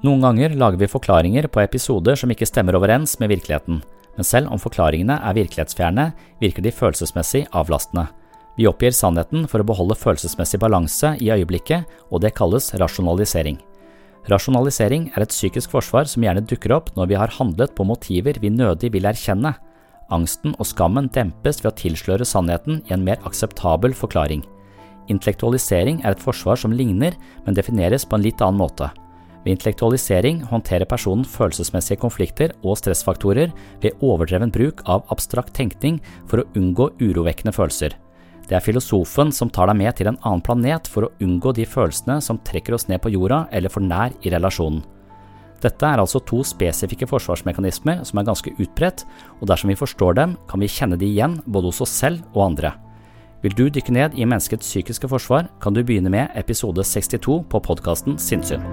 Noen ganger lager vi forklaringer på episoder som ikke stemmer overens med virkeligheten, men selv om forklaringene er virkelighetsfjerne, virker de følelsesmessig avlastende. Vi oppgir sannheten for å beholde følelsesmessig balanse i øyeblikket, og det kalles rasjonalisering. Rasjonalisering er et psykisk forsvar som gjerne dukker opp når vi har handlet på motiver vi nødig vil erkjenne. Angsten og skammen dempes ved å tilsløre sannheten i en mer akseptabel forklaring. Intellektualisering er et forsvar som ligner, men defineres på en litt annen måte. Ved intellektualisering håndterer personen følelsesmessige konflikter og stressfaktorer ved overdreven bruk av abstrakt tenkning for å unngå urovekkende følelser. Det er filosofen som tar deg med til en annen planet for å unngå de følelsene som trekker oss ned på jorda eller for nær i relasjonen. Dette er altså to spesifikke forsvarsmekanismer som er ganske utbredt, og dersom vi forstår dem, kan vi kjenne de igjen både hos oss selv og andre. Vil du dykke ned i menneskets psykiske forsvar, kan du begynne med episode 62 på podkasten Sinnsyn.